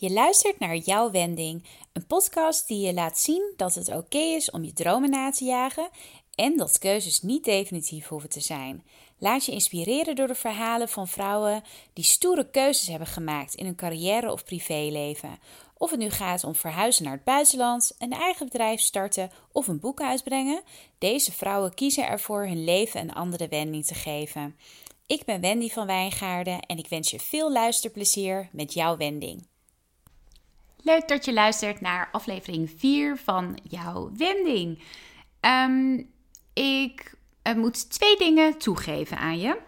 Je luistert naar Jouw Wending, een podcast die je laat zien dat het oké is om je dromen na te jagen en dat keuzes niet definitief hoeven te zijn. Laat je inspireren door de verhalen van vrouwen die stoere keuzes hebben gemaakt in hun carrière of privéleven. Of het nu gaat om verhuizen naar het buitenland, een eigen bedrijf starten of een boek uitbrengen, deze vrouwen kiezen ervoor hun leven een andere wending te geven. Ik ben Wendy van Wijngaarden en ik wens je veel luisterplezier met jouw wending. Leuk dat je luistert naar aflevering 4 van jouw wending. Ehm, ik uh, moet twee dingen toegeven aan je.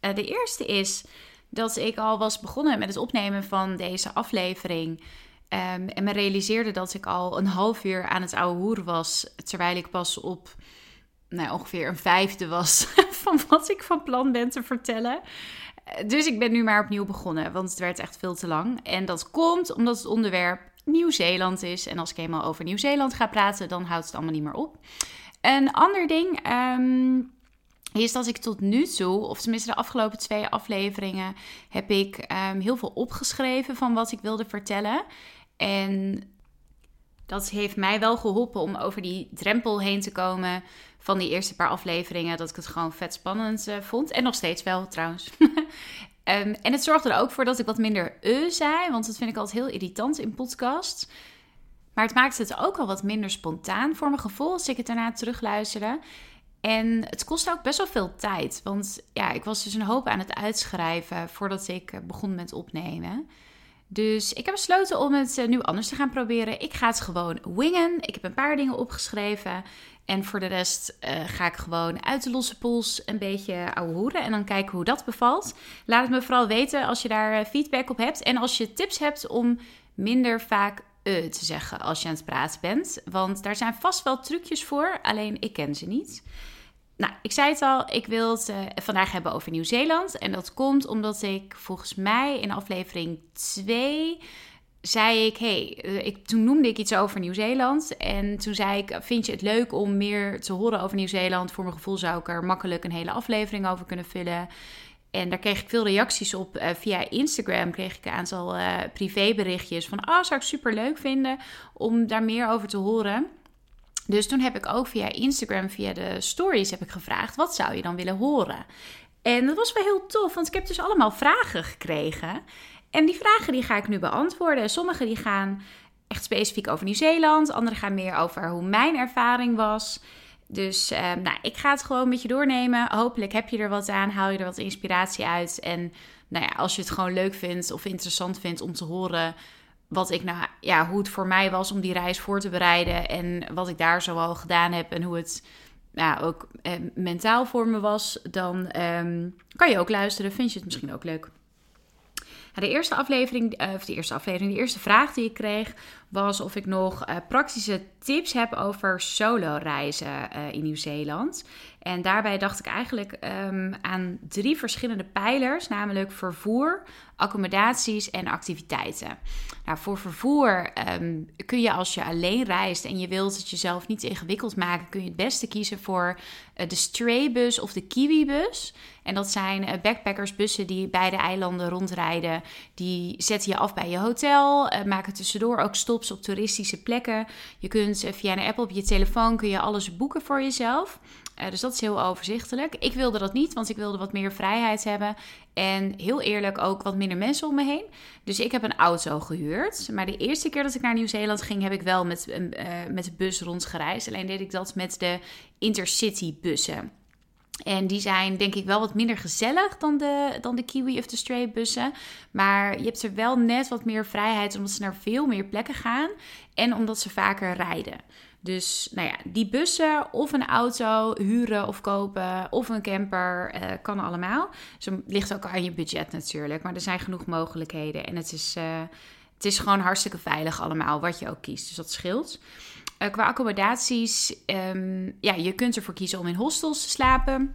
Uh, de eerste is dat ik al was begonnen met het opnemen van deze aflevering. Um, en me realiseerde dat ik al een half uur aan het oude hoeren was. Terwijl ik pas op nou, ongeveer een vijfde was van wat ik van plan ben te vertellen. Dus ik ben nu maar opnieuw begonnen, want het werd echt veel te lang. En dat komt omdat het onderwerp Nieuw-Zeeland is. En als ik eenmaal over Nieuw-Zeeland ga praten, dan houdt het allemaal niet meer op. Een ander ding ehm, is dat ik tot nu toe, of tenminste de afgelopen twee afleveringen, heb ik ehm, heel veel opgeschreven van wat ik wilde vertellen. En dat heeft mij wel geholpen om over die drempel heen te komen van die eerste paar afleveringen. Dat ik het gewoon vet spannend uh, vond. En nog steeds wel trouwens. um, en het zorgde er ook voor dat ik wat minder uh zei. Want dat vind ik altijd heel irritant in podcasts. Maar het maakte het ook al wat minder spontaan voor mijn gevoel als ik het daarna terugluisterde. En het kostte ook best wel veel tijd. Want ja, ik was dus een hoop aan het uitschrijven voordat ik begon met opnemen. Dus ik heb besloten om het eh, nu anders te gaan proberen. Ik ga het gewoon wingen. Ik heb een paar dingen opgeschreven. En voor de rest uh, ga ik gewoon uit de losse pools een beetje ouwe hoeren. En dan kijken hoe dat bevalt. Laat het me vooral weten als je daar eh, feedback op hebt. En als je tips hebt om minder vaak uh te zeggen als je aan het praten bent. Want daar zijn vast wel trucjes voor. Alleen ik ken ze niet. Nou, ik zei het al, ik wil het uh, vandaag hebben over Nieuw-Zeeland. En dat komt omdat ik volgens mij in aflevering 2 zei ik, hey, eh, toen noemde ik iets over Nieuw-Zeeland. En toen zei ik, vind je het leuk om meer te horen over Nieuw-Zeeland? Voor mijn gevoel zou ik er makkelijk een hele aflevering over kunnen vullen. En daar kreeg ik veel reacties op. Uh, via Instagram kreeg ik een aantal uh, privéberichtjes van... ah, zou ik super leuk vinden om daar meer over te horen. Dus toen heb ik ook via Instagram, via de stories, heb ik gevraagd: wat zou je dan willen horen? En dat was wel heel tof, want ik heb dus allemaal vragen gekregen. En die vragen die ga ik nu beantwoorden. Sommige die gaan echt specifiek over Nieuw-Zeeland, andere gaan meer over hoe mijn ervaring was. Dus eh, nou, ik ga het gewoon met je doornemen. Hopelijk heb je er wat aan, haal je er wat inspiratie uit. En nou ja, als je het gewoon leuk vindt of interessant vindt om te horen wat ik nou, ja, hoe het voor mij was om die reis voor te bereiden en wat ik daar zoal gedaan heb en hoe het ook eh, mentaal voor me was, dan um, kan je ook luisteren. Vind je het misschien ook leuk? de eerste aflevering, eh, of de eerste aflevering, de eerste vraag die ik kreeg, was of ik nog uh, praktische tips heb over solo reizen in Nieuw-Zeeland. En daarbij dacht ik eigenlijk um, aan drie verschillende pijlers, namelijk vervoer, accommodaties en activiteiten. Nou, voor vervoer um, kun je als je alleen reist en je wilt het jezelf niet ingewikkeld maken, kun je het beste kiezen voor uh, de Straybus of de Kiwibus. En dat zijn uh, backpackersbussen die bij de eilanden rondrijden. Die zetten je af bij je hotel, uh, maken tussendoor ook stops op toeristische plekken. Je kunt via een app op je telefoon kun je alles boeken voor jezelf. Uh, dus dat is heel overzichtelijk. Ik wilde dat niet, want ik wilde wat meer vrijheid hebben. En heel eerlijk ook wat minder mensen om me heen. Dus ik heb een auto gehuurd. Maar de eerste keer dat ik naar Nieuw-Zeeland ging, heb ik wel met, uh, met de bus rondgereisd. Alleen deed ik dat met de Intercity bussen. En die zijn denk ik wel wat minder gezellig dan de, dan de Kiwi of de Stray bussen. Maar je hebt er wel net wat meer vrijheid omdat ze naar veel meer plekken gaan. En omdat ze vaker rijden. Dus nou ja, die bussen of een auto huren of kopen of een camper uh, kan allemaal. Dus het ligt ook aan je budget natuurlijk. Maar er zijn genoeg mogelijkheden. En het is, uh, het is gewoon hartstikke veilig allemaal wat je ook kiest. Dus dat scheelt. Uh, qua accommodaties, um, ja, je kunt ervoor kiezen om in hostels te slapen.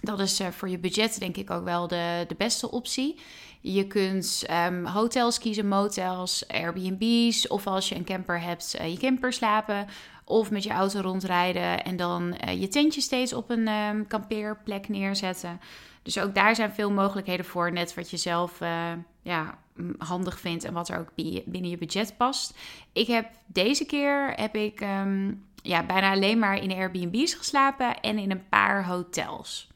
Dat is voor je budget denk ik ook wel de, de beste optie. Je kunt um, hotels kiezen, motels, Airbnb's. Of als je een camper hebt, je camper slapen. Of met je auto rondrijden en dan uh, je tentje steeds op een um, kampeerplek neerzetten. Dus ook daar zijn veel mogelijkheden voor, net wat je zelf uh, ja, handig vindt en wat er ook binnen je budget past. Ik heb deze keer heb ik ehm, ja, bijna alleen maar in Airbnb's geslapen en in een paar hotels.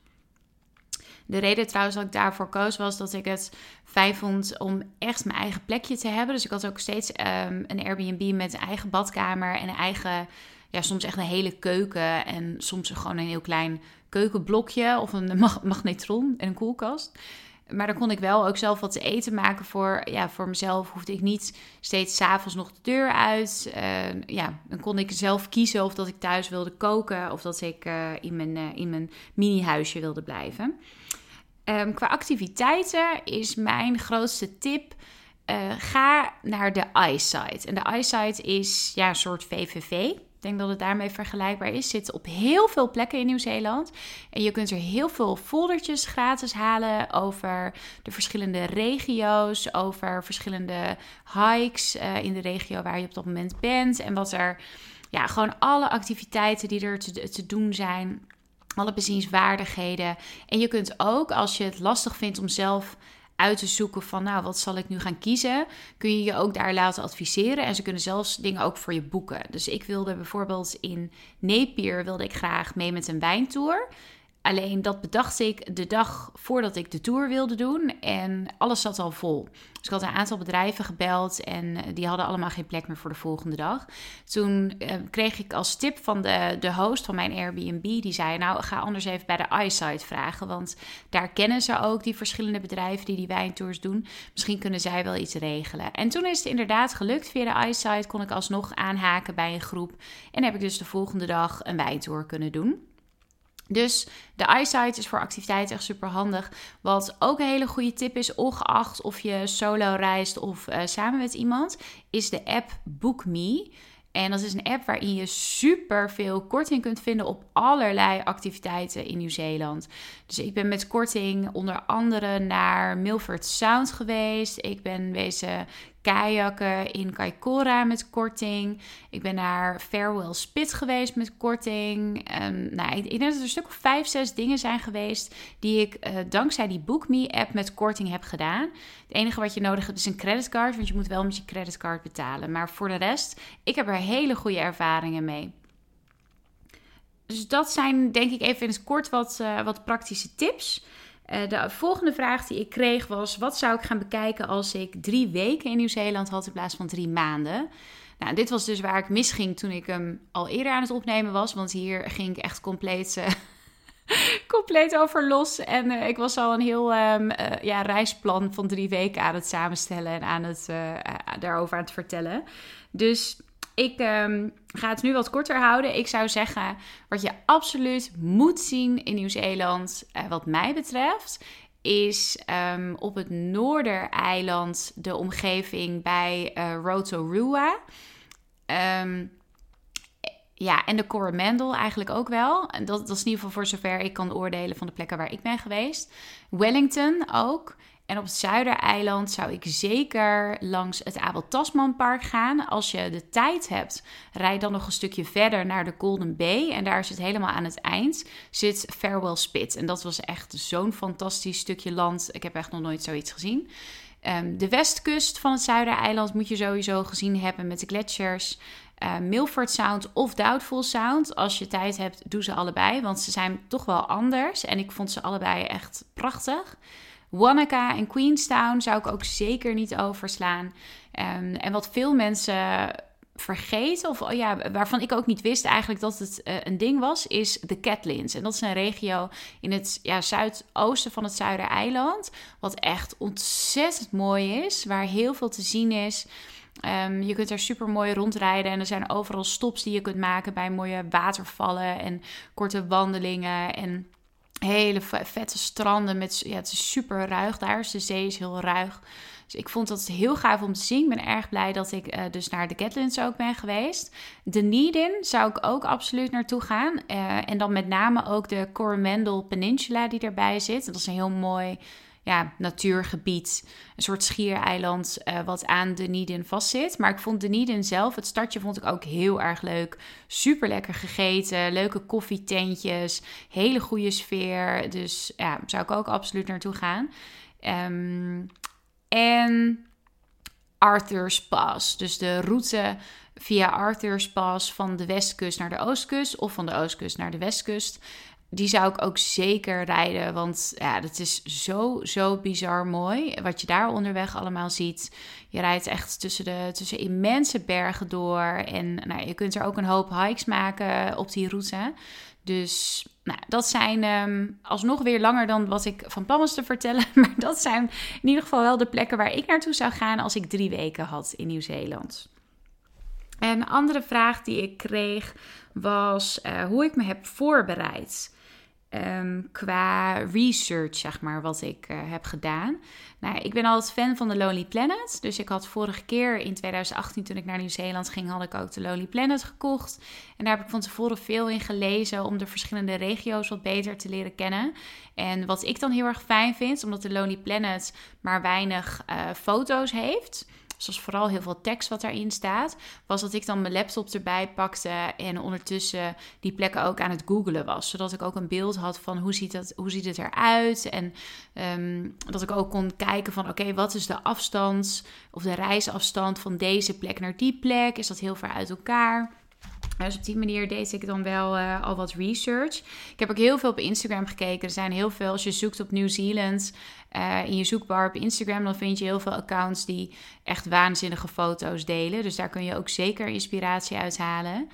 De reden trouwens dat ik daarvoor koos was dat ik het fijn vond om echt mijn eigen plekje te hebben. Dus ik had ook steeds um, een Airbnb met een eigen badkamer en een eigen, ja, soms echt een hele keuken en soms gewoon een heel klein keukenblokje of een magnetron en een koelkast. Maar dan kon ik wel ook zelf wat te eten maken voor, ja, voor mezelf. Hoefde ik niet steeds s'avonds nog de deur uit. Uh, ja, dan kon ik zelf kiezen of dat ik thuis wilde koken of dat ik uh, in mijn, uh, in mijn mini-huisje wilde blijven. Um, qua activiteiten is mijn grootste tip: ga naar de iSight. En de iSight is ja, een soort VVV. Ik denk dat het daarmee vergelijkbaar is. Zit op heel veel plekken in Nieuw-Zeeland. En je kunt er heel veel foldertjes gratis halen over de verschillende regio's, over verschillende hikes uh, in de regio waar je op dat moment bent. En wat er, ja, gewoon alle activiteiten die er te, te doen zijn. Alle bezienswaardigheden. En je kunt ook, als je het lastig vindt om zelf uit te zoeken van, nou, wat zal ik nu gaan kiezen? Kun je je ook daar laten adviseren. En ze kunnen zelfs dingen ook voor je boeken. Dus ik wilde bijvoorbeeld in Napier wilde ik graag mee met een wijntour. Alleen dat bedacht ik de dag voordat ik de tour wilde doen en alles zat al vol. Dus ik had een aantal bedrijven gebeld en eh, die hadden allemaal geen plek meer voor de volgende dag. Toen eh, kreeg ik als tip van de, de host van mijn Airbnb, die zei nou ga anders even bij de iSight vragen, want daar kennen ze ook die verschillende bedrijven die die wijntours doen. Misschien kunnen zij wel iets regelen. En toen is het inderdaad gelukt via de iSight, kon ik alsnog aanhaken bij een groep en heb ik dus de volgende dag een wijntour kunnen doen. Dus de eyesight is voor activiteiten echt super handig. Wat ook een hele goede tip is, ongeacht of je solo reist of uh, samen met iemand, is de app BookMe. En dat is een app waarin je super veel korting kunt vinden op allerlei activiteiten in Nieuw-Zeeland. Dus ik ben met korting onder andere naar Milford Sound geweest. Ik ben wezen kajakken in Kaikoura met korting. Ik ben naar Farewell Spit geweest met korting. Um, nou, ik, denk dat er een stuk of vijf, zes dingen zijn geweest die ik uh, dankzij die BookMe-app met korting heb gedaan. Het enige wat je nodig hebt is een creditcard, want je moet wel met je creditcard betalen. Maar voor de rest, ik heb er hele goede ervaringen mee. Dus dat zijn denk ik even in het kort wat, uh, wat praktische tips. Uh, de volgende vraag die ik kreeg was: wat zou ik gaan bekijken als ik drie weken in Nieuw-Zeeland had in plaats van drie maanden? Nou, dit was dus waar ik misging toen ik hem al eerder aan het opnemen was, want hier ging ik echt compleet. Uh, compleet over los. En ik was al een heel um, ja, reisplan van drie weken aan het samenstellen en aan het, daarover aan het vertellen. Dus ik ehm, ga het nu wat korter houden. Ik zou zeggen, wat je absoluut moet zien in Nieuw-Zeeland, uh, wat mij betreft, is um, op het Noordereiland de omgeving bij uh, Rotorua. Um, ja, en de Coromandel eigenlijk ook wel. Dat, dat is in ieder geval voor zover ik kan oordelen van de plekken waar ik ben geweest. Wellington ook. En op het Zuidereiland zou ik zeker langs het Abel Tasmanpark gaan. Als je de tijd hebt, rijd dan nog een stukje verder naar de Golden Bay. En daar zit helemaal aan het eind zit Farewell Spit. En dat was echt zo'n fantastisch stukje land. Ik heb echt nog nooit zoiets gezien. Um, de westkust van het Zuidereiland moet je sowieso gezien hebben met de gletsjers. Uh, Milford Sound of Doubtful Sound. Als je tijd hebt, doe ze allebei. Want ze zijn toch wel anders. En ik vond ze allebei echt prachtig. Wanaka en Queenstown zou ik ook zeker niet overslaan. Um, en wat veel mensen vergeten, of oh ja, waarvan ik ook niet wist eigenlijk dat het uh, een ding was, is de Catlins. En dat is een regio in het ja, zuidoosten van het Zuidereiland, wat echt ontzettend mooi is, waar heel veel te zien is. Um, je kunt er super mooi rondrijden en er zijn overal stops die je kunt maken bij mooie watervallen en korte wandelingen. En hele vette stranden met ja, het is super ruig daar. Dus de zee is heel ruig. Dus ik vond dat heel gaaf om te zien. Ik ben erg blij dat ik uh, dus naar de Catlins ook ben geweest. De Needin zou ik ook absoluut naartoe gaan. Uh, en dan met name ook de Coromandel Peninsula die erbij zit. Dat is een heel mooi ja, natuurgebied, een soort schiereiland uh, wat aan Dunedin vastzit. Maar ik vond Dunedin zelf, het stadje vond ik ook heel erg leuk. Super lekker gegeten, leuke koffietentjes, hele goede sfeer. Dus ja, zou ik ook absoluut naartoe gaan. Um, En Arthur's Pass. Dus de route via Arthur's Pass van de westkust naar de oostkust of van de oostkust naar de westkust. Die zou ik ook zeker rijden, want ja, dat is zo, zo bizar mooi. Wat je daar onderweg allemaal ziet. Je rijdt echt tussen, de, tussen immense bergen door. En nou, je kunt er ook een hoop hikes maken op die route. Dus nou, dat zijn um, alsnog weer langer dan wat ik van plan was te vertellen. Maar dat zijn in ieder geval wel de plekken waar ik naartoe zou gaan als ik drie weken had in Nieuw-Zeeland. En een andere vraag die ik kreeg was uh, hoe ik me heb voorbereid. Um, qua research, zeg maar, wat ik uh, heb gedaan. Nou, ik ben altijd fan van de Lonely Planet. Dus ik had vorige keer in 2018, toen ik naar Nieuw-Zeeland ging, had ik ook de Lonely Planet gekocht. En daar heb ik van tevoren veel in gelezen om de verschillende regio's wat beter te leren kennen. En wat ik dan heel erg fijn vind, omdat de Lonely Planet maar weinig uh, foto's heeft zoals vooral heel veel tekst wat daarin staat, was dat ik dan mijn laptop erbij pakte en ondertussen die plekken ook aan het googelen was. Zodat ik ook een beeld had van hoe ziet, dat, hoe ziet het eruit. En um, dat ik ook kon kijken van oké, wat is de afstand of de reisafstand van deze plek naar die plek? Is dat heel ver uit elkaar? Dus op die manier deed ik dan wel uh, al wat research. Ik heb ook heel veel op Instagram gekeken. Er zijn heel veel, als je zoekt op Nieuw-Zeeland uh, in je zoekbar op Instagram, dan vind je heel veel accounts die echt waanzinnige foto's delen. Dus daar kun je ook zeker inspiratie uit halen.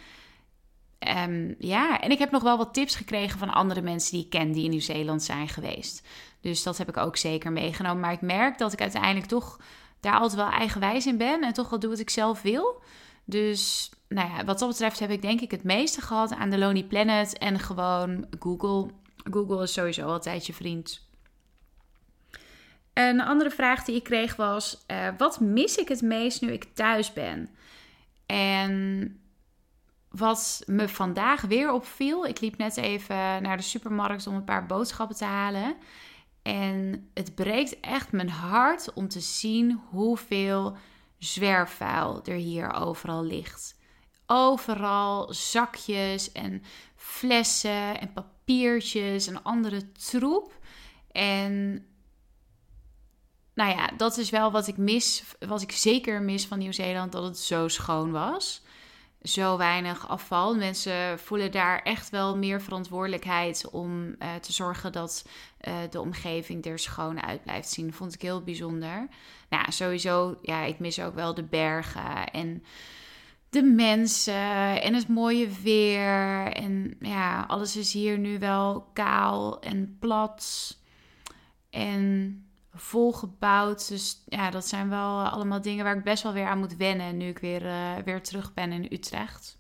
Um, ja, en ik heb nog wel wat tips gekregen van andere mensen die ik ken die in Nieuw-Zeeland zijn geweest. Dus dat heb ik ook zeker meegenomen. Maar ik merk dat ik uiteindelijk toch daar altijd wel eigenwijs in ben en toch wel doe wat ik zelf wil. Dus nou ja, wat dat betreft heb ik denk ik het meeste gehad aan de Lonely Planet en gewoon Google. Google is sowieso altijd je vriend. Een andere vraag die ik kreeg was: uh, wat mis ik het meest nu ik thuis ben? En wat me vandaag weer opviel, ik liep net even naar de supermarkt om een paar boodschappen te halen. En het breekt echt mijn hart om te zien hoeveel zwerfvuil er hier overal ligt. Overal zakjes en flessen en papiertjes en andere troep. En nou ja, dat is wel wat ik mis, wat ik zeker mis van Nieuw-Zeeland, dat het zo schoon was. Zo weinig afval. Mensen voelen daar echt wel meer verantwoordelijkheid om uh, te zorgen dat uh, de omgeving er schoon uit blijft zien. Vond ik heel bijzonder. Nou, sowieso, ja, ik mis ook wel de bergen en de mensen en het mooie weer. En ja, alles is hier nu wel kaal en plat. En volgebouwd. Dus ja, dat zijn wel allemaal dingen waar ik best wel weer aan moet wennen nu ik weer, uh, weer terug ben in Utrecht.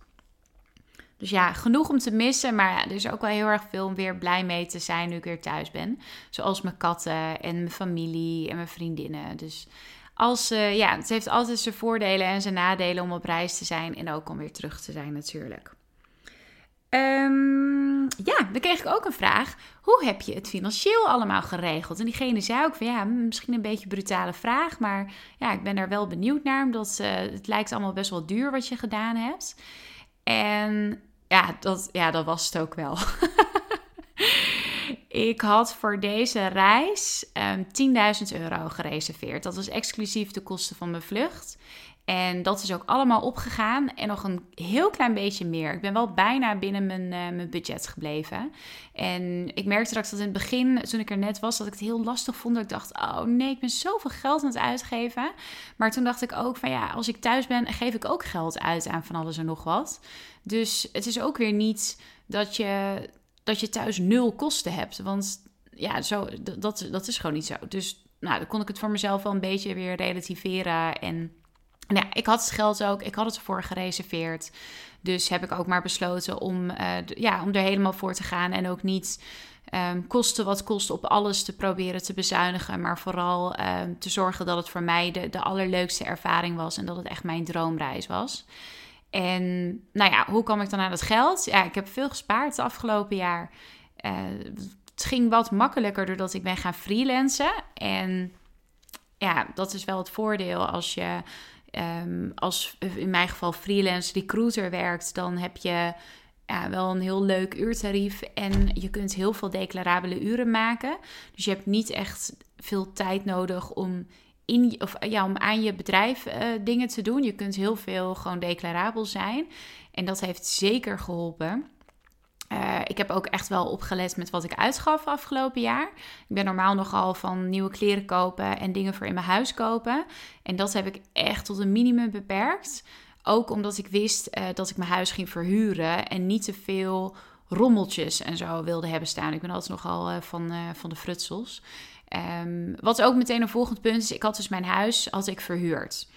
Dus ja, genoeg om te missen, maar ja, er is ook wel heel erg veel om weer blij mee te zijn nu ik weer thuis ben. Zoals mijn katten en mijn familie en mijn vriendinnen. Dus als, uh, ja, het heeft altijd zijn voordelen en zijn nadelen om op reis te zijn en ook om weer terug te zijn natuurlijk. Um, ja, dan kreeg ik ook een vraag. Hoe heb je het financieel allemaal geregeld? En diegene zei ook van ja, misschien een beetje brutale vraag. Maar ja, ik ben daar wel benieuwd naar. Omdat uh, het lijkt allemaal best wel duur wat je gedaan hebt. En ja, dat, ja, dat was het ook wel. ik had voor deze reis um, ehm, 10.000 euro gereserveerd. Dat was exclusief de kosten van mijn vlucht. En dat is ook allemaal opgegaan. En nog een heel klein beetje meer. Ik ben wel bijna binnen mijn, uh, mijn budget gebleven. En ik merkte straks dat in het begin, toen ik er net was, dat ik het heel lastig vond. Dat ik dacht, oh nee, ik ben zoveel geld aan het uitgeven. Maar toen dacht ik ook van ja, als ik thuis ben, geef ik ook geld uit aan van alles en nog wat. Dus het is ook weer niet dat je, dat je thuis nul kosten hebt. Want ja, zo, dat, dat is gewoon niet zo. Dus nou, dan kon ik het voor mezelf wel een beetje weer relativeren en nou ik had het geld ook, ik had het ervoor gereserveerd. Dus heb ik ook maar besloten om, uh, ja, om er helemaal voor te gaan. En ook niet um, kosten wat kost op alles te proberen te bezuinigen. Maar vooral um, te zorgen dat het voor mij de, de allerleukste ervaring was. En dat het echt mijn droomreis was. En nou ja, hoe kwam ik dan aan het geld? Ja, ik heb veel gespaard het afgelopen jaar. Uh, het ging wat makkelijker doordat ik ben gaan freelancen. En ja, dat is wel het voordeel als je um, als in mijn geval freelance recruiter werkt, dan heb je ja, wel een heel leuk uurtarief en je kunt heel veel declarabele uren maken. Dus je hebt niet echt veel tijd nodig om in, of, ja, om aan je bedrijf uh, dingen te doen. Je kunt heel veel gewoon declarabel zijn. En dat heeft zeker geholpen. Uh, ik heb ook echt wel opgelet met wat ik uitgaf afgelopen jaar. Ik ben normaal nogal van nieuwe kleren kopen en dingen voor in mijn huis kopen. En dat heb ik echt tot een minimum beperkt. Ook omdat ik wist uh, dat ik mijn huis ging verhuren en niet te veel rommeltjes en zo wilde hebben staan. Ik ben altijd nogal uh, van, van de frutsels. Um, wat ook meteen een volgend punt is, ik had dus mijn huis als ik verhuurd.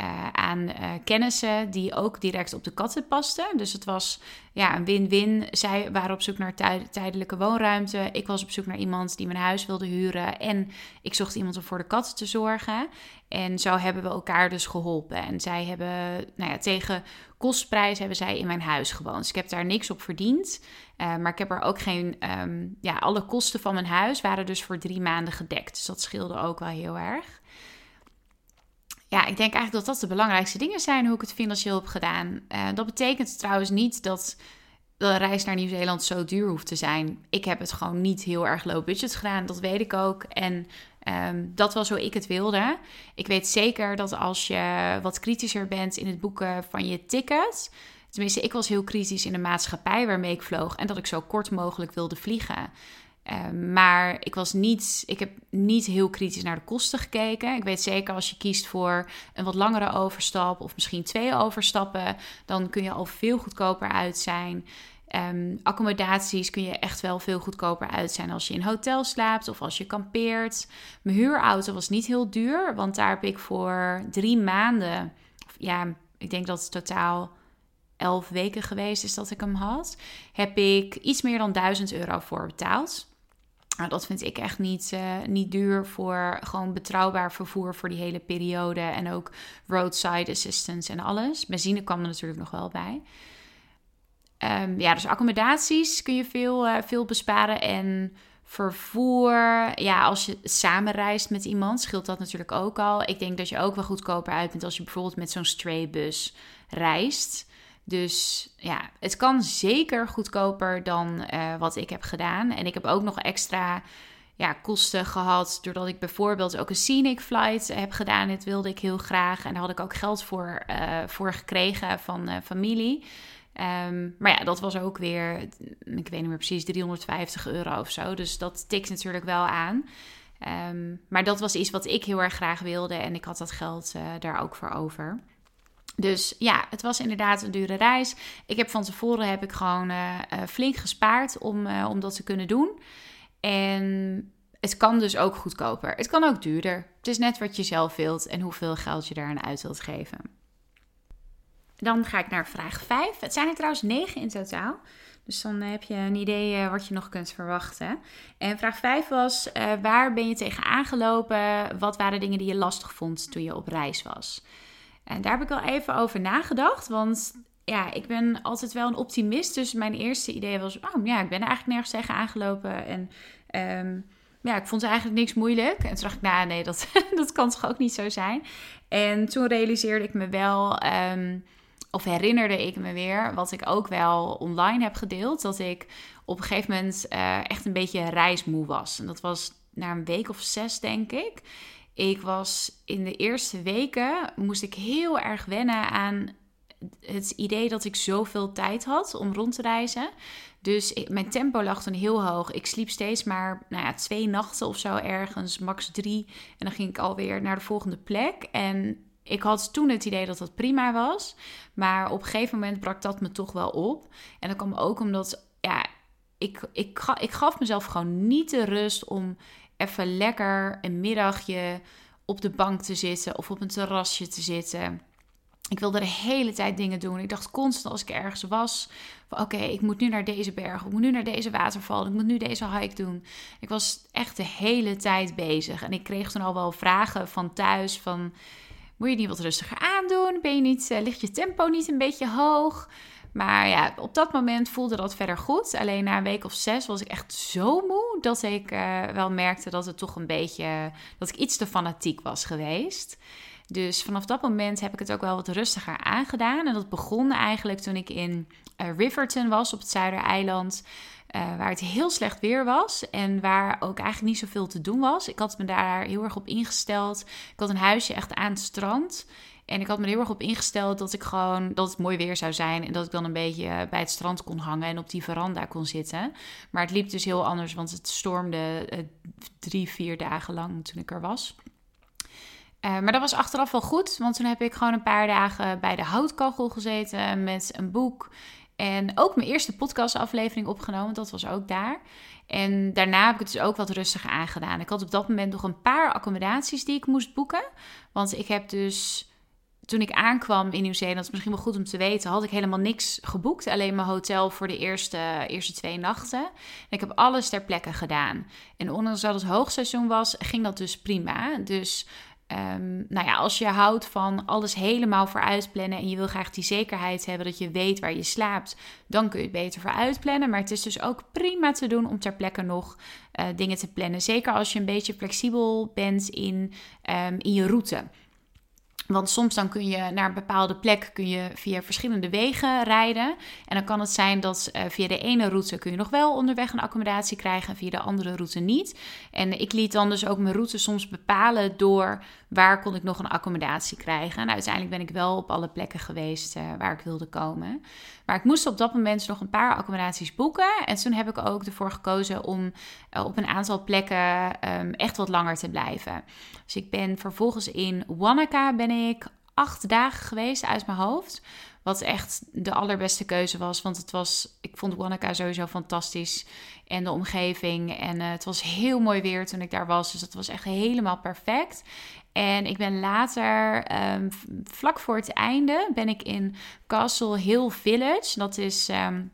Uh, aan uh, kennissen die ook direct op de katten pasten. Dus het was ja, een win-win. Zij waren op zoek naar tijdelijke woonruimte. Ik was op zoek naar iemand die mijn huis wilde huren. En ik zocht iemand om voor de katten te zorgen. En zo hebben we elkaar dus geholpen. En zij hebben, nou ja, tegen kostprijs hebben zij in mijn huis gewoond. Dus ik heb daar niks op verdiend. Uh, maar ik heb er ook geen, um, ja, alle kosten van mijn huis waren dus voor drie maanden gedekt. Dus dat scheelde ook wel heel erg ja, ik denk eigenlijk dat dat de belangrijkste dingen zijn hoe ik het financieel heb gedaan. Uh, dat betekent trouwens niet dat de reis naar Nieuw-Zeeland zo duur hoeft te zijn. Ik heb het gewoon niet heel erg low budget gedaan, dat weet ik ook. En um, dat was hoe ik het wilde. Ik weet zeker dat als je wat kritischer bent in het boeken van je ticket. Tenminste, ik was heel kritisch in de maatschappij waarmee ik vloog en dat ik zo kort mogelijk wilde vliegen. Ehm, maar ik was niet, ik heb niet heel kritisch naar de kosten gekeken. Ik weet zeker als je kiest voor een wat langere overstap of misschien twee overstappen, dan kun je al veel goedkoper uit zijn. Um, accommodaties kun je echt wel veel goedkoper uit zijn als je in hotel slaapt of als je kampeert. Mijn huurauto was niet heel duur, want daar heb ik voor drie maanden, ja, ik denk dat het totaal elf weken geweest is dat ik hem had, heb ik iets meer dan 1000 euro voor betaald. Nou, dat vind ik echt niet, uh, niet duur voor gewoon betrouwbaar vervoer voor die hele periode. En ook roadside assistance en alles. Benzine kwam er natuurlijk nog wel bij. Um, ja, dus accommodaties kun je veel, uh, veel besparen. En vervoer, ja, als je samen reist met iemand, scheelt dat natuurlijk ook al. Ik denk dat je ook wel goedkoper uit bent als je bijvoorbeeld met zo'n straybus reist. Dus ja, het kan zeker goedkoper dan uh, wat ik heb gedaan. En ik heb ook nog extra ja, kosten gehad. Doordat ik bijvoorbeeld ook een scenic flight heb gedaan. Dit wilde ik heel graag. En daar had ik ook geld voor, uh, voor gekregen van familie. Um, maar ja, dat was ook weer, ik weet niet meer precies, 350 euro of zo. Dus dat tikt natuurlijk wel aan. Um, maar dat was iets wat ik heel erg graag wilde. En ik had dat geld daar ook voor over. Dus ja, het was inderdaad een dure reis. Ik heb van tevoren heb ik gewoon uh, flink gespaard om, uh, om dat te kunnen doen. En het kan dus ook goedkoper. Het kan ook duurder. Het is net wat je zelf wilt en hoeveel geld je daaraan uit wilt geven. Dan ga ik naar vraag 5. Het zijn er trouwens 9 in totaal. Dus dan heb je een idee wat je nog kunt verwachten. En vraag 5 was: waar ben je tegen aangelopen? Wat waren dingen die je lastig vond toen je op reis was? En daar heb ik wel even over nagedacht. Want ja, ik ben altijd wel een optimist. Dus mijn eerste idee was: oh ja, ik ben er eigenlijk nergens tegen aangelopen. En um, ja, ik vond eigenlijk niks moeilijk. En toen dacht ik, nou nee, dat, dat kan toch ook niet zo zijn. En toen realiseerde ik me wel, um, of herinnerde ik me weer, wat ik ook wel online heb gedeeld. Dat ik op een gegeven moment uh, echt een beetje reismoe was. En dat was na een week of zes, denk ik. Ik was in de eerste weken moest ik heel erg wennen aan het idee dat ik zoveel tijd had om rond te reizen. Dus mijn tempo lag toen heel hoog. Ik sliep steeds maar nou ja, twee nachten of zo ergens, max drie. En dan ging ik alweer naar de volgende plek. En ik had toen het idee dat dat prima was. Maar op een gegeven moment brak dat me toch wel op. En dat kwam ook omdat, ja, ik, ik, ik gaf mezelf gewoon niet de rust om even lekker een middagje op de bank te zitten of op een terrasje te zitten. Ik wilde de hele tijd dingen doen. Ik dacht constant als ik ergens was: oké, ik moet nu naar deze berg, ik moet nu naar deze waterval, ik moet nu deze hike doen. Ik was echt de hele tijd bezig. En ik kreeg toen al wel vragen van thuis: van, moet je niet wat rustiger aandoen? Ben je niet, uh, ligt je tempo niet een beetje hoog? Maar ja, op dat moment voelde dat verder goed. Alleen na een week of zes was ik echt zo moe dat ik uh, wel merkte dat het toch een beetje. dat ik iets te fanatiek was geweest. Dus vanaf dat moment heb ik het ook wel wat rustiger aangedaan. En dat begon eigenlijk toen ik in uh, Riverton was op het Zuidereiland. Uh, waar het heel slecht weer was en waar ook eigenlijk niet zoveel te doen was. Ik had me daar heel erg op ingesteld. Ik had een huisje echt aan het strand. En ik had me heel erg op ingesteld dat ik gewoon dat het mooi weer zou zijn. En dat ik dan een beetje bij het strand kon hangen en op die veranda kon zitten. Maar het liep dus heel anders, want het stormde uh, drie, vier dagen lang toen ik er was. Uh, maar dat was achteraf wel goed, want toen heb ik gewoon een paar dagen bij de houtkachel gezeten met een boek. En ook mijn eerste podcastaflevering opgenomen, dat was ook daar. En daarna heb ik het dus ook wat rustiger aangedaan. Ik had op dat moment nog een paar accommodaties die ik moest boeken. Want ik heb dus toen ik aankwam in Nieuw-Zeeland, misschien wel goed om te weten, had ik helemaal niks geboekt. Alleen mijn hotel voor de eerste, eerste twee nachten. En ik heb alles ter plekke gedaan. En ondanks dat het hoogseizoen was, ging dat dus prima. Dus um, nou ja, als je houdt van alles helemaal vooruitplannen en je wil graag die zekerheid hebben dat je weet waar je slaapt, dan kun je het beter vooruitplannen. Maar het is dus ook prima te doen om ter plekke nog uh, dingen te plannen. Zeker als je een beetje flexibel bent in, um, in je route. Want soms dan kun je naar een bepaalde plek kun je via verschillende wegen rijden. En dan kan het zijn dat uh, via de ene route kun je nog wel onderweg een accommodatie krijgen en via de andere route niet. En ik liet dan dus ook mijn route soms bepalen door waar kon ik nog een accommodatie krijgen. En uiteindelijk ben ik wel op alle plekken geweest uh, waar ik wilde komen. Maar ik moest op dat moment nog een paar accommodaties boeken. En toen heb ik ook ervoor gekozen om uh, op een aantal plekken um, echt wat langer te blijven. Dus ik ben vervolgens in Wanaka ben ik acht dagen geweest uit mijn hoofd. Wat echt de allerbeste keuze was. Want het was, ik vond Wanaka sowieso fantastisch. En de omgeving. En uh, het was heel mooi weer toen ik daar was. Dus dat was echt helemaal perfect. En ik ben later, um, vlak voor het einde, ben ik in Castle Hill Village. Dat is um,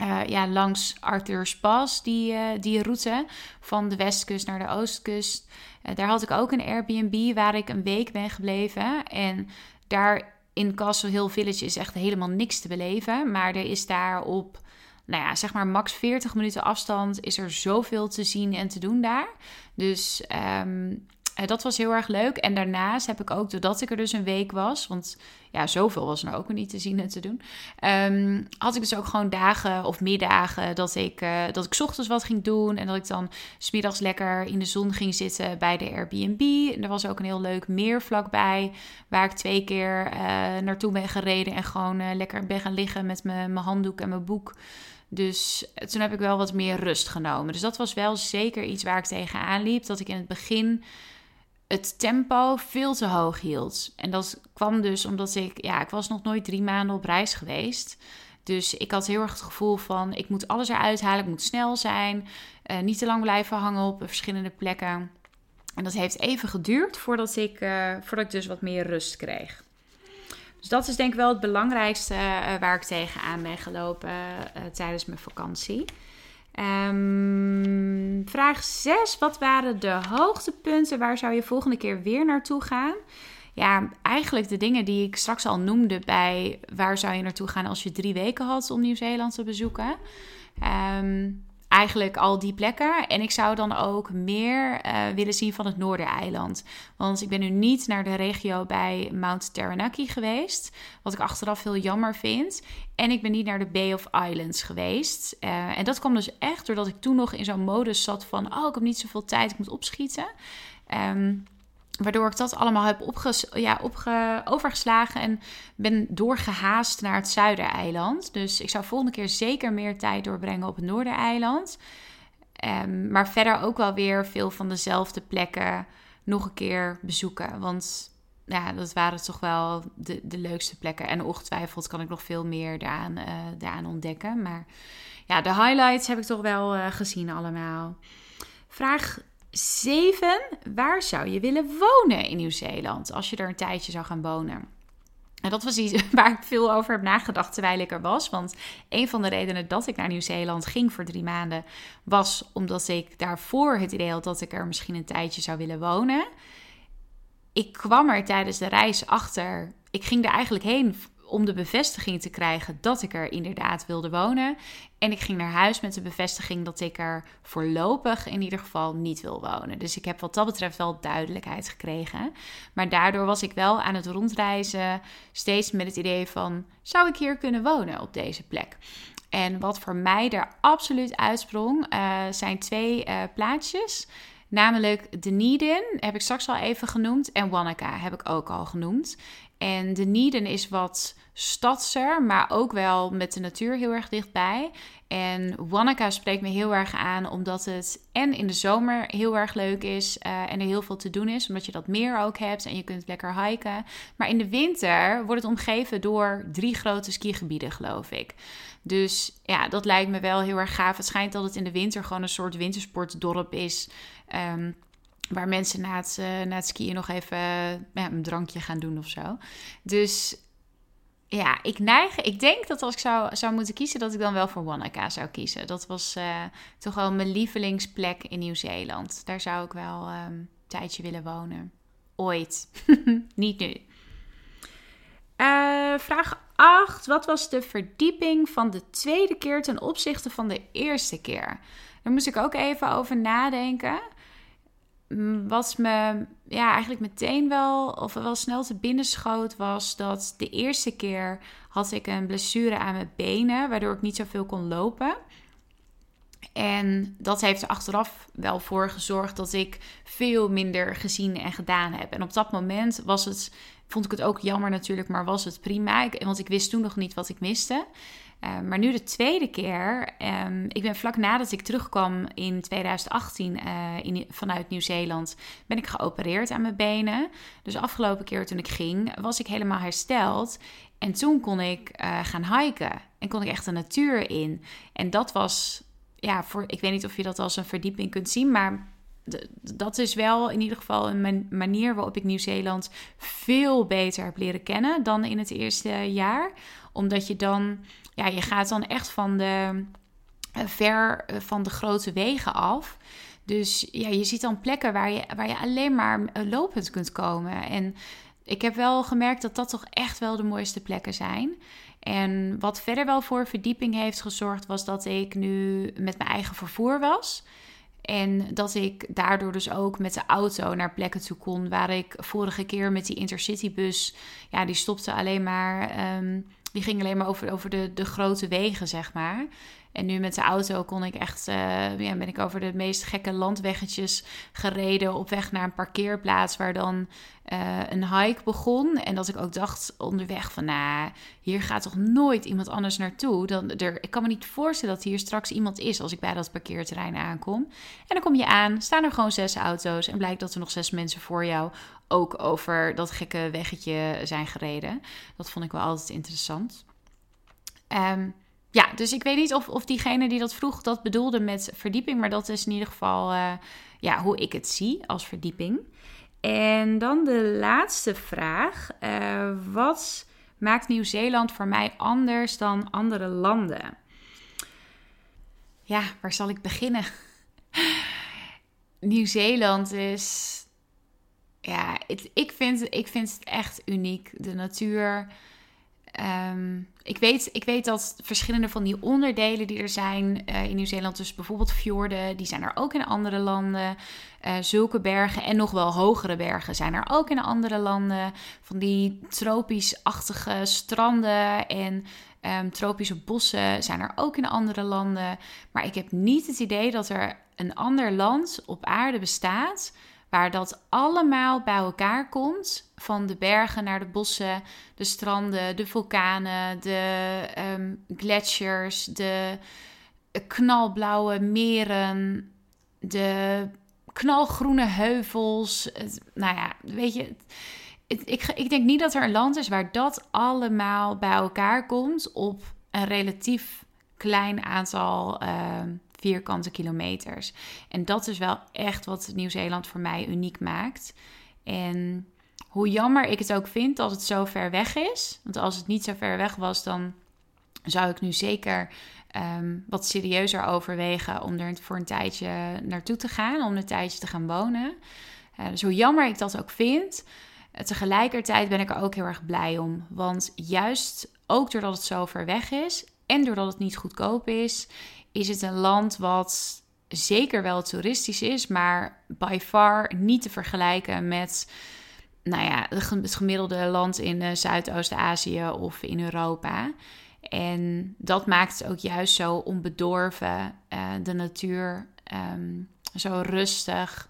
uh, ja, langs Arthur's Pass, die, uh, die route van de westkust naar de oostkust. Uh, daar had ik ook een Airbnb waar ik een week ben gebleven. En daar in Castle Hill Village is echt helemaal niks te beleven. Maar er is daar op, nou ja, zeg maar max 40 minuten afstand, is er zoveel te zien en te doen daar. Dus uh, dat was heel erg leuk. En daarnaast heb ik ook, doordat ik er dus een week was, want ja, zoveel was er ook niet te zien en te doen, um, had ik dus ook gewoon dagen of middagen dat ik, uh, dat ik ochtends wat ging doen en dat ik dan smiddags lekker in de zon ging zitten bij de Airbnb. En er was ook een heel leuk meer vlakbij, waar ik twee keer uh, naartoe ben gereden en gewoon lekker ben gaan liggen met mijn handdoek en mijn boek. Dus toen heb ik wel wat meer rust genomen. Dus dat was wel zeker iets waar ik tegenaan liep. Dat ik in het begin het tempo veel te hoog hield. En dat kwam dus omdat ik, ja, ik was nog nooit drie maanden op reis geweest. Dus ik had heel erg het gevoel van, ik moet alles eruit halen, ik moet snel zijn, uh, niet te lang blijven hangen op verschillende plekken. En dat heeft even geduurd voordat ik, uh, voordat ik dus wat meer rust kreeg. Dus dat is denk ik wel het belangrijkste uh, waar ik tegenaan ben gelopen tijdens mijn vakantie. Um, vraag 6. Wat waren de hoogtepunten? Waar zou je volgende keer weer naartoe gaan? Ja, eigenlijk de dingen die ik straks al noemde bij waar zou je naartoe gaan als je drie weken had om Nieuw-Zeeland te bezoeken. Um, eigenlijk al die plekken. En ik zou dan ook meer uh, willen zien van het Noordereiland. Want ik ben nu niet naar de regio bij Mount Taranaki geweest. Wat ik achteraf heel jammer vind. En ik ben niet naar de Bay of Islands geweest. Uh, en dat kwam dus echt doordat ik toen nog in zo'n modus zat van... oh, ik heb niet zoveel tijd, ik moet opschieten. Um, Waardoor ik dat allemaal heb opges ja, overgeslagen en ben doorgehaast naar het Zuidereiland. Dus ik zou volgende keer zeker meer tijd doorbrengen op het Noordereiland. Um, maar verder ook wel weer veel van dezelfde plekken nog een keer bezoeken. Want ja, dat waren toch wel de, de leukste plekken. En ongetwijfeld kan ik nog veel meer daaraan, uh, daaraan ontdekken. Maar ja, de highlights heb ik toch wel uh, gezien allemaal. Vraag 7. Waar zou je willen wonen in Nieuw-Zeeland als je er een tijdje zou gaan wonen? En dat was iets waar ik veel over heb nagedacht terwijl ik er was. Want een van de redenen dat ik naar Nieuw-Zeeland ging voor drie maanden was omdat ik daarvoor het idee had dat ik er misschien een tijdje zou willen wonen. Ik kwam er tijdens de reis achter. Ik ging er eigenlijk heen om de bevestiging te krijgen dat ik er inderdaad wilde wonen. En ik ging naar huis met de bevestiging dat ik er voorlopig in ieder geval niet wil wonen. Dus ik heb wat dat betreft wel duidelijkheid gekregen. Maar daardoor was ik wel aan het rondreizen, steeds met het idee van: zou ik hier kunnen wonen op deze plek? En wat voor mij daar absoluut uitsprong, uh, zijn twee uh, plaatjes. Namelijk Dunedin, heb ik straks al even genoemd. En Wanaka heb ik ook al genoemd. En Dunedin is wat stadser, maar ook wel met de natuur heel erg dichtbij. En Wanaka spreekt me heel erg aan, omdat het en in de zomer heel erg leuk is uh, en er heel veel te doen is, omdat je dat meer ook hebt en je kunt lekker hiken. Maar in de winter wordt het omgeven door drie grote skigebieden, geloof ik. Dus ja, dat lijkt me wel heel erg gaaf. Het schijnt dat het in de winter gewoon een soort wintersportdorp is. Um, waar mensen na het, uh, na het skiën nog even ja, een drankje gaan doen of zo. Dus ja, ik neig. Ik denk dat als ik zou, zou moeten kiezen, dat ik dan wel voor Wanaka zou kiezen. Dat was uh, toch wel mijn lievelingsplek in Nieuw-Zeeland. Daar zou ik wel um, een tijdje willen wonen. Ooit. Niet nu. Vraag 8. Wat was de verdieping van de tweede keer ten opzichte van de eerste keer? Daar moest ik ook even over nadenken. Wat me ja, eigenlijk meteen wel, of wel snel te binnenschoot, was dat de eerste keer had ik een blessure aan mijn benen, waardoor ik niet zoveel kon lopen. En dat heeft er achteraf wel voor gezorgd dat ik veel minder gezien en gedaan heb. En op dat moment was het, vond ik het ook jammer natuurlijk, maar was het prima. want ik wist toen nog niet wat ik miste. Uh, maar nu de tweede keer, um, ik ben vlak nadat ik terugkwam in 2018 uh, eh, vanuit Nieuw-Zeeland, ben ik geopereerd aan mijn benen. Dus afgelopen keer toen ik ging, was ik helemaal hersteld. En toen kon ik uh, gaan hiken en kon ik echt de natuur in. En dat was, ja, voor, ik weet niet of je dat als een verdieping kunt zien, maar dat is wel in ieder geval een manier waarop ik Nieuw-Zeeland veel beter heb leren kennen dan in het eerste jaar. Omdat je dan, ja, je gaat dan echt van de eh, ver eh, van de grote wegen af. Dus ja, je ziet dan plekken waar je, waar je alleen maar eh, lopend kunt komen. En ik heb wel gemerkt dat dat toch echt wel de mooiste plekken zijn. En wat verder wel voor verdieping heeft gezorgd, was dat ik nu met mijn eigen vervoer was. En dat ik daardoor dus ook met de auto naar plekken toe kon waar ik vorige keer met die intercitybus, ja, die stopte alleen maar, um, die ging alleen maar over, over de, de grote wegen, zeg maar. En nu met de auto kon ik echt, uh, ja, ben ik over de meest gekke landweggetjes gereden op weg naar een parkeerplaats waar dan uh, een hike begon. En dat ik ook dacht onderweg van, nou, hier gaat toch nooit iemand anders naartoe. Dan, er, ik kan me niet voorstellen dat hier straks iemand is als ik bij dat parkeerterrein aankom. En dan kom je aan, staan er gewoon zes auto's en blijkt dat er nog zes mensen voor jou ook over dat gekke weggetje zijn gereden. Dat vond ik wel altijd interessant. Um, ja, dus ik weet niet of, of diegene die dat vroeg dat bedoelde met verdieping. Maar dat is in ieder geval uh, ja, hoe ik het zie als verdieping. En dan de laatste vraag. Uh, wat maakt Nieuw-Zeeland voor mij anders dan andere landen? Ja, waar zal ik beginnen? Nieuw-Zeeland is. Ja, ik, vind, ik vind het echt uniek. De natuur. Um, ik, weet, ik weet dat verschillende van die onderdelen die er zijn uh, in Nieuw-Zeeland, dus bijvoorbeeld fjorden, die zijn er ook in andere landen. Uh, zulke bergen en nog wel hogere bergen zijn er ook in andere landen. Van die tropisch-achtige stranden en um, tropische bossen zijn er ook in andere landen. Maar ik heb niet het idee dat er een ander land op aarde bestaat waar dat allemaal bij elkaar komt. Van de bergen naar de bossen, de stranden, de vulkanen, de um, gletsjers, de knalblauwe meren, de knalgroene heuvels. nou ja, weet je. ik, ik denk niet dat er een land is waar dat allemaal bij elkaar komt op een relatief klein aantal uh, vierkante kilometers. En dat is wel echt wat Nieuw-Zeeland voor mij uniek maakt. En hoe jammer ik het ook vind dat het zo ver weg is. Want als het niet zo ver weg was, dan zou ik nu zeker ehm, wat serieuzer overwegen om er voor een tijdje naartoe te gaan, om een tijdje te gaan wonen. Uh, dus hoe jammer ik dat ook vind, uh, tegelijkertijd ben ik er ook heel erg blij om. Want juist ook doordat het zo ver weg is en doordat het niet goedkoop is, is het een land wat zeker wel toeristisch is, maar by far niet te vergelijken met nou ja, het gemiddelde land in uh, Zuidoost-Azië of in Europa. En dat maakt het ook juist zo onbedorven, uh, de natuur um, zo rustig.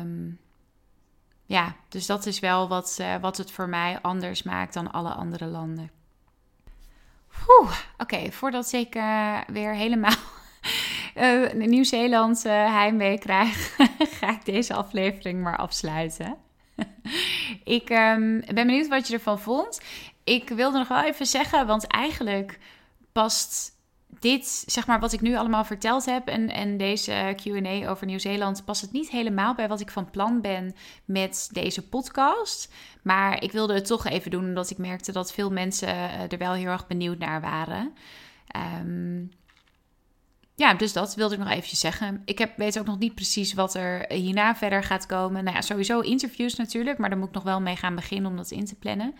Um, ja, dus dat is wel wat, uh, wat het voor mij anders maakt dan alle andere landen. Oké, voordat ik uh, weer helemaal uh, Nieuw-Zeeland heimwee krijg, ga ik deze aflevering maar afsluiten. ik um, ben benieuwd wat je ervan vond. Ik wilde nog wel even zeggen, want eigenlijk past dit, zeg maar, wat ik nu allemaal verteld heb en, en deze QA over Nieuw-Zeeland, past het niet helemaal bij wat ik van plan ben met deze podcast. Maar ik wilde het toch even doen, omdat ik merkte dat veel mensen eh, er wel heel erg benieuwd naar waren. Um, ja, dus dat wilde ik nog eventjes zeggen. Ik heb, weet ook nog niet precies wat er hierna verder gaat komen. Nou ja, sowieso interviews natuurlijk, maar daar moet ik nog wel mee gaan beginnen om dat in te plannen.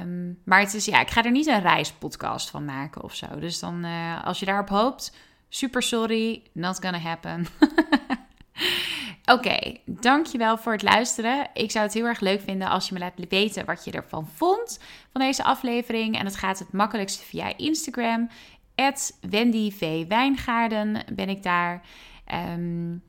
Um, maar het is, ja, ik ga er niet een reispodcast van maken of zo. Dus dan, uh, als je daarop hoopt, super sorry, not gonna happen. Oké, dankjewel voor het luisteren. Ik zou het heel erg leuk vinden als je me laat weten wat je ervan vond van deze aflevering. En dat gaat het makkelijkste via Instagram. Wendy. Wijngaarden ben ik daar. Um,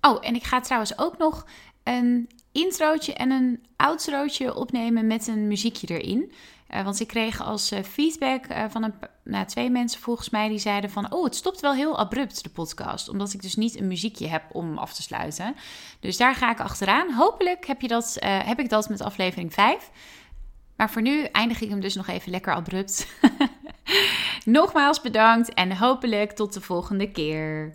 oh, en ik ga trouwens ook nog een introotje en een outrootje opnemen met een muziekje erin. Uh, want ik kreeg als uh, feedback uh, van een, nou, twee mensen volgens mij die zeiden van... oh, het stopt wel heel abrupt, de podcast. Omdat ik dus niet een muziekje heb om af te sluiten. Dus daar ga ik achteraan. Hopelijk heb, je dat, heb ik dat met aflevering 5. Maar voor nu eindig ik hem dus nog even lekker abrupt. Nogmaals bedankt en hopelijk tot de volgende keer.